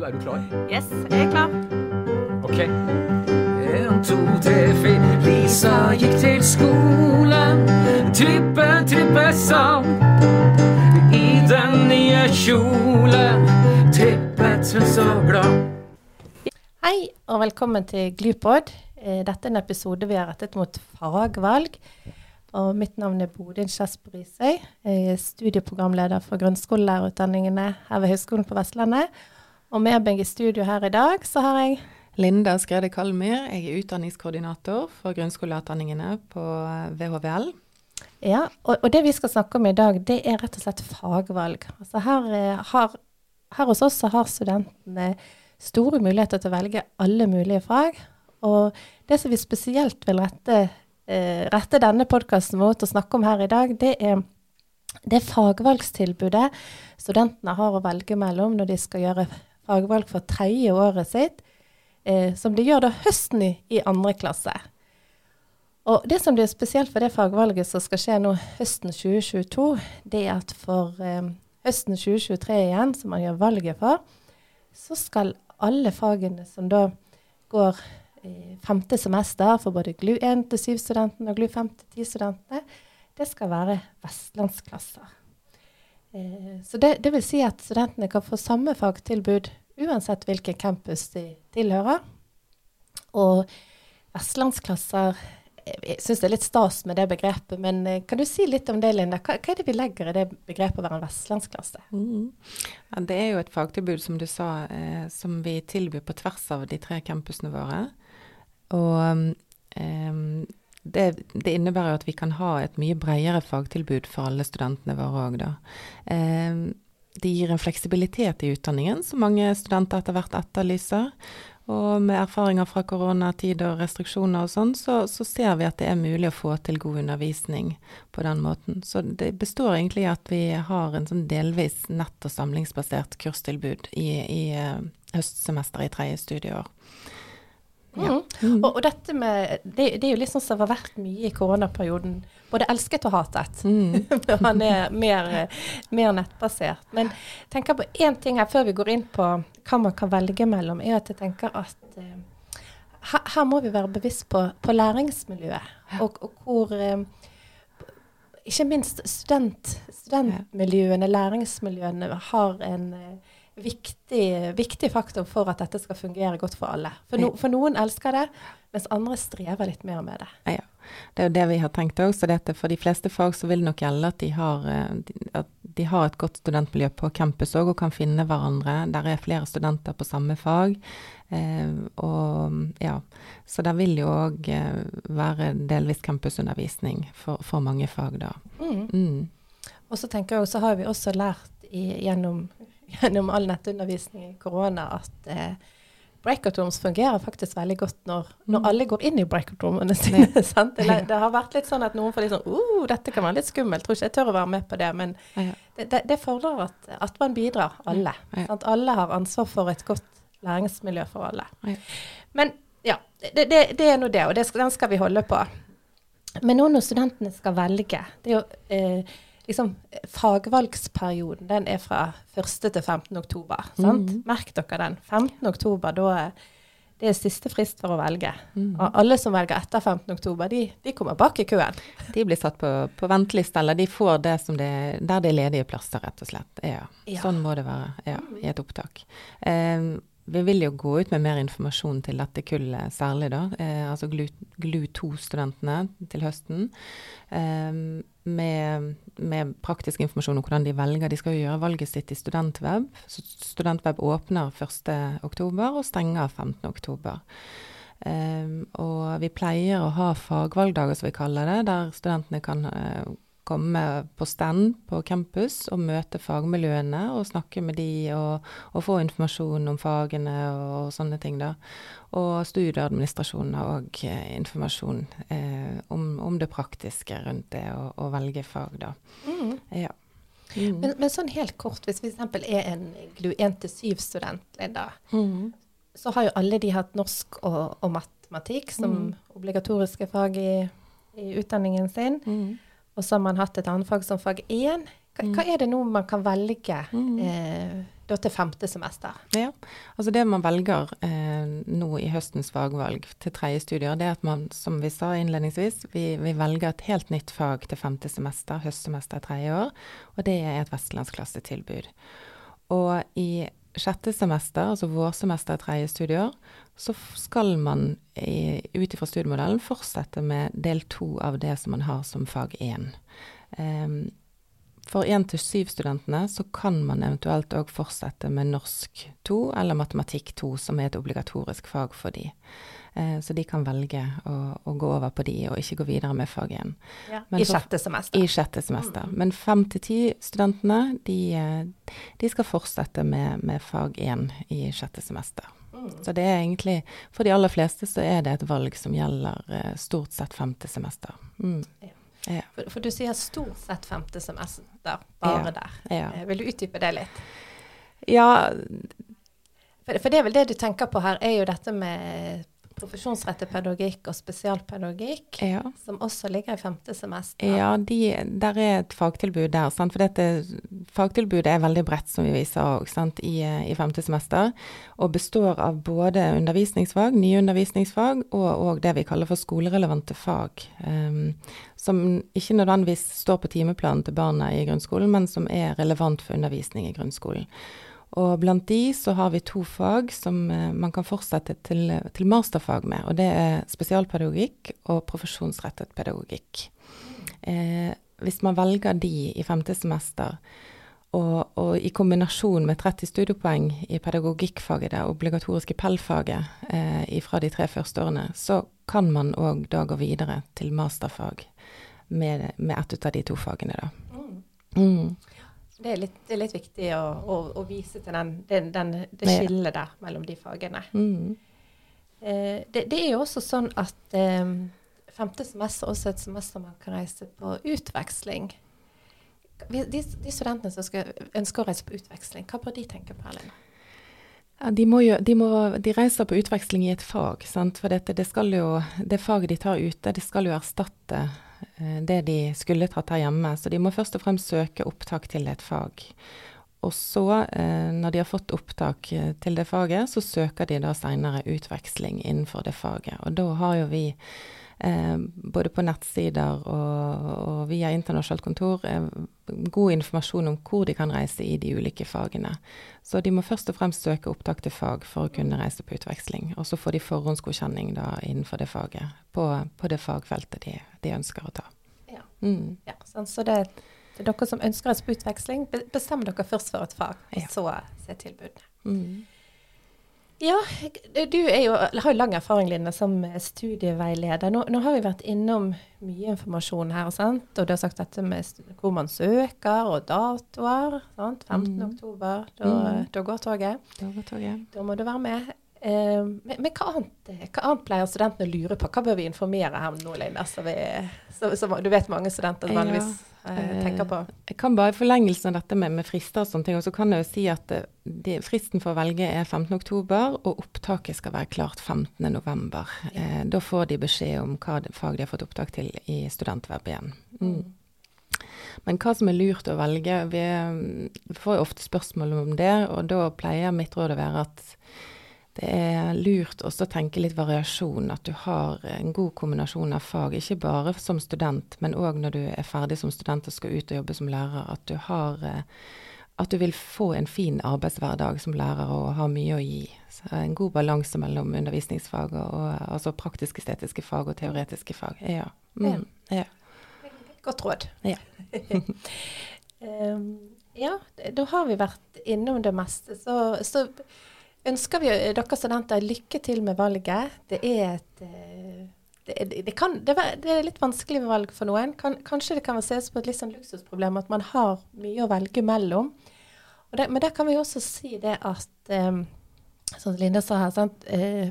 du, er du klar? Yes, jeg er klar. Ok. En, to, tre, fire. Lisa gikk til skolen. Trippe, trippe sang. I den nye kjolen. Trippet hun så glad. Hei, og velkommen til Glypod. Eh, Dette er en episode vi har rettet mot fagvalg. Og mitt navn er Bodin Kjesper Risøy. Jeg er studieprogramleder for grunnskolelærerutdanningene her ved Høgskolen på Vestlandet. Og med meg i studio her i dag, så har jeg Linda Skrede Kalmyr, jeg er utdanningskoordinator for grunnskoleutdanningene på VHVL. Ja, og, og det vi skal snakke om i dag, det er rett og slett fagvalg. Altså her, eh, har, her hos oss så har studentene store muligheter til å velge alle mulige fag. Og det som vi spesielt vil rette, eh, rette denne podkasten mot og snakke om her i dag, det er det fagvalgstilbudet studentene har å velge mellom når de skal gjøre fagvalg for tredje året sitt, eh, som de gjør da høsten i, i andre klasse. Og det som blir spesielt for det fagvalget som skal skje nå høsten 2022, det er at for eh, høsten 2023 igjen, som man gjør valget for, så skal alle fagene som da går i femte semester for både GLU 1 til 7-studentene og GLU 5 til 10-studentene, det skal være vestlandsklasser. Eh, så det, det vil si at studentene kan få samme fagtilbud uansett hvilken campus de tilhører. Og vestlandsklasser Jeg syns det er litt stas med det begrepet, men eh, kan du si litt om det, Linda? Hva, hva er det vi legger i det begrepet å være en vestlandsklasse? Mm. Ja, det er jo et fagtilbud, som du sa, eh, som vi tilbyr på tvers av de tre campusene våre. Og eh, det, det, innebærer jo at vi kan ha et mye bredere fagtilbud for alle studentene våre òg, da. Eh, det gir en fleksibilitet i utdanningen, som mange studenter etter hvert etterlyser. Og med erfaringer fra koronatid og restriksjoner og sånn, så, så, ser vi at det er mulig å få til god undervisning på den måten. Så det består egentlig i at vi har en sånn delvis nett- og samlingsbasert kurstilbud i, i høstsemesteret høstsemester i tredje studieår. Ja. Mm. Mm. Og, og, dette med det, det, er jo litt sånn som har vært mye i koronaperioden. Både elsket og hatet. Mm. Han er mer, mer, nettbasert. Men jeg tenker på én ting her før vi går inn på hva man kan velge mellom, er at jeg tenker at uh, her, her, må vi være bevisst på, på læringsmiljøet. Og, og hvor uh, ikke minst student, studentmiljøene, læringsmiljøene, har en uh, viktig, viktig, faktor for at dette skal fungere godt for alle. For, no, for, noen elsker det, mens andre strever litt mer med det. Ja, Det er jo det vi har tenkt òg. Så dette, for de fleste fag så vil det nok gjelde at de har, at de har et godt studentmiljø på campus òg, og kan finne hverandre. Der er flere studenter på samme fag. Eh, og ja, Så det vil jo òg være delvis campusundervisning for, for, mange fag, da. Mm. Mm. Og så tenker jeg, så har vi også lært i, gjennom gjennom all nettundervisning i korona at eh, breakout rooms fungerer faktisk veldig godt når, når mm. alle går inn i breakout roomene sine. sant? Det, det, har vært litt sånn at noen får litt sånn uh, dette kan være litt skummelt, tror ikke jeg tør å være med på det. Men det, det, det fordrer at, at, man bidrar, alle. Sant? Alle har ansvar for et godt læringsmiljø for alle. Men ja, det, er nå det, og den skal vi holde på. Men nå når studentene skal velge, det er jo eh, liksom, fagvalgsperioden den er fra 1. til 15. oktober. Mm. Merk dere den. 15. oktober, da det er siste frist for å velge. Mm. Og alle som velger etter 15. oktober, de, de kommer bak i køen. De blir satt på, på venteliste, eller de får det som det, der det er ledige plasser, rett og slett. Ja. Ja. Sånn må det være ja, i et opptak. Um, vi vil jo gå ut med mer informasjon til dette kullet særlig, da. Eh, altså GLU 2-studentene til høsten. Eh, med, med, praktisk informasjon om hvordan de velger. De skal jo gjøre valget sitt i Studentweb. Så Studentweb åpner 1.10 og stenger 15.10. Eh, og vi pleier å ha fagvalgdager, som vi kaller det, der studentene kan eh, komme på stand på campus og møte fagmiljøene og snakke med de og, og få informasjon om fagene og, sånne ting. da. Og studieadministrasjonen har òg eh, informasjon eh, om, om, det praktiske rundt det å, velge fag, da. Mm. Ja. Mm. Men, men, sånn helt kort, hvis vi f.eks. er en GLU 1-7-student, Linda, mm. så har jo alle de hatt norsk og, og matematikk som mm. obligatoriske fag i, i utdanningen sin. Mm. Og så har man hatt et annet fag som fag 1. Hva, hva er det nå man kan velge eh, da til femte semester? Ja, altså Det man velger eh, nå i høstens fagvalg til tredje studier, det er at man, som vi sa innledningsvis, vi, vi velger et helt nytt fag til femte semester, høstsemester tredje år. Og det er et vestlandsklassetilbud. Og i sjette semester, altså vårsemester tredje studieår, så skal man ut ifra studiemodellen fortsette med del to av det som man har som fag én. Um, for 1-7-studentene så kan man eventuelt òg fortsette med norsk 2 eller matematikk 2, som er et obligatorisk fag for de. Eh, så de kan velge å, å, gå over på de, og ikke gå videre med fag 1. Ja, I sjette semester. I sjette semester. Mm. Men 5-10-studentene, de, eh, de, skal fortsette med, med fag 1 i sjette semester. Mm. Så det er egentlig, for de aller fleste så er det et valg som gjelder eh, stort sett femte semester. Mm. Ja. Ja. For, for, du sier stort sett femte semester, bare der. Eh, vil du utdype det litt? Ja. For, for, det er vel det du tenker på her, er jo dette med profesjonsrettet pedagogikk og spesialpedagogikk, ja. som også ligger i femte semester. Ja, de, der er et fagtilbud der. Sant? For dette fagtilbudet er veldig bredt, som vi viser sant, i, i, femte semester. Og består av både undervisningsfag, nye undervisningsfag, og, og det vi kaller for skolerelevante fag. Um, som ikke nødvendigvis står på timeplanen til barna i grunnskolen, men som er relevant for undervisning i grunnskolen. Og blant de så har vi to fag som eh, man kan fortsette til, til, masterfag med. Og det er spesialpedagogikk og profesjonsrettet pedagogikk. Eh, hvis man velger de i femte semester, og, og, i kombinasjon med 30 studiepoeng i pedagogikkfaget, det obligatoriske PEL-faget, eh, fra de tre første årene, så kan man òg da gå videre til masterfag med, med ett av de to fagene, da. Mm. Det er litt, det er litt viktig å, å, å, vise til den, den, den, det skillet der mellom de fagene. Mm. Eh, det, det, er jo også sånn at eh, femte semester er også et semester man kan reise på utveksling. De, de studentene som skal, ønsker å reise på utveksling, hva bør de tenke på, Erlend? Ja, de, jo, de, må, de, reiser på utveksling i et fag. Sant? For dette, det, jo, det faget de tar ute, det skal jo erstatte det de skulle tatt her hjemme. Så de må først og fremst søke opptak til et fag. Og så, eh, når de har fått opptak eh, til det faget, så søker de da seinere utveksling innenfor det faget. Og da har jo vi eh, både på nettsider og, og via internasjonalt kontor eh, god informasjon om hvor de kan reise i de ulike fagene. Så de må først og fremst søke opptak til fag for å kunne reise på utveksling. Og så får de forhåndsgodkjenning da innenfor det faget, på, på det fagfeltet de, de, ønsker å ta. Ja, mm. ja sånn, så det, det, er dere som ønsker reise på utveksling, bestemmer dere først for et fag, og så se tilbudene. Mm. Ja, du jo, har jo lang erfaring Linda, som studieveileder. Nå, nå, har vi vært innom mye informasjon her, sant? og du har sagt dette med hvor man søker, og datoer. Sant? 15. Mm. oktober, da, mm. da, går toget. Da går toget. Da må du være med. Eh, men, men hva, annet, hva, annet, pleier studentene å lure på? Hva bør vi informere her nå, Linda? Så, vi, så, så du vet mange studenter vanligvis ja eh, tenker på? Jeg kan bare i forlengelsen av dette med, med, frister og sånne ting, og så kan jeg jo si at de, fristen for å velge er 15.10, og opptaket skal være klart 15.11. Ja. Eh, da får de beskjed om hva fag de har fått opptak til i studentverb igjen. Mm. mm. Men hva som er lurt å velge Vi får jo ofte spørsmål om det, og da pleier mitt råd å være at det er lurt også å tenke litt variasjon. At du har en god kombinasjon av fag. Ikke bare som student, men òg når du er ferdig som student og skal ut og jobbe som lærer. At du, har, eh, at du vil få en fin arbeidshverdag som lærer og ha mye å gi. Så en god balanse mellom undervisningsfag og, og altså praktisk-estetiske fag og teoretiske fag. Ja. Mm, ja. Godt råd. Ja. um, ja, da har vi vært innom det meste. Så, så ønsker vi dere studenter lykke til med valget. Det er et eh, det, det, kan, det, er litt vanskelig valg for noen. Kan, kanskje det kan ses på et litt sånn luksusproblem at man har mye å velge mellom. Det, men der kan vi også si det at um, Som Linda sa her, sant, uh,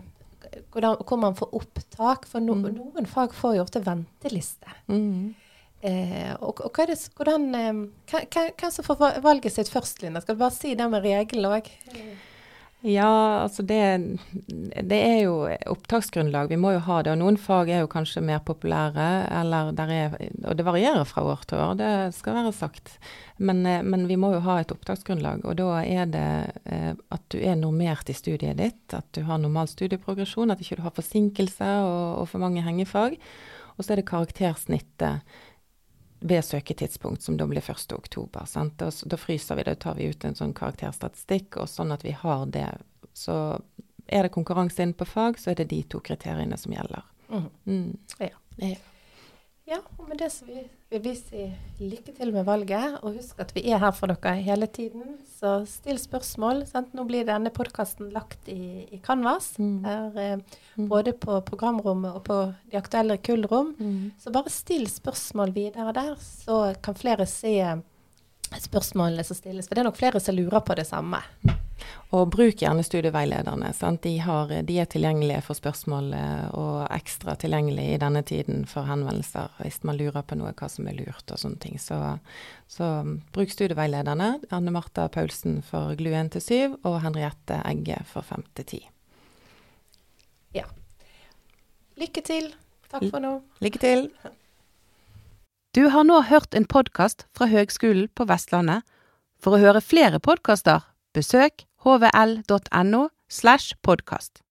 hvordan, hvor man får opptak. For no, mm. noen fag får jo ofte venteliste. Mm. Uh, og, og hva er det, hvordan, um, hvem, hvem som får valget sitt først, Linda? Skal du bare si det med regelen òg? Ja, altså det, det, er jo opptaksgrunnlag. Vi må jo ha det. Og noen fag er jo kanskje mer populære, eller der er Og det varierer fra år til år, det skal være sagt. Men, eh, men vi må jo ha et opptaksgrunnlag. Og da er det eh, at du er normert i studiet ditt, at du har normal studieprogresjon, at ikke du har forsinkelser og, og for mange hengefag. Og så er det karaktersnittet ved søketidspunkt, som da blir 1. oktober. Da fryser vi det, tar vi ut en sånn karakterstatistikk, og sånn at vi har det. Så er det konkurranse inne på fag, så er det de to kriteriene som gjelder. Mm. Mm. Ja. ja. Ja, og med det så vil, vil vi si lykke til med valget. Og husk at vi er her for dere hele tiden. Så still spørsmål. Sant? Nå blir denne podkasten lagt i, i Canvas. Mm. der, eh, mm. både på programrommet og på de aktuelle kullrom. Mm. Så bare still spørsmål videre der, så kan flere se spørsmålene som stilles. For det er nok flere som lurer på det samme. Og bruk gjerne studieveilederne. De, har, de, er tilgjengelige for spørsmål eh, og ekstra tilgjengelige i denne tiden for henvendelser hvis man lurer på noe, hva som er lurt og sånne ting. Så, så bruk studieveilederne. Anne Marta Paulsen for GLU 1 til 7 og Henriette Egge for 5 til 10. Ja. Lykke til. Takk for nå. Lykke til. Du har nå hørt en podkast fra Høgskolen på Vestlandet. For å høre flere podkaster, besøk hvl.no slash podkast.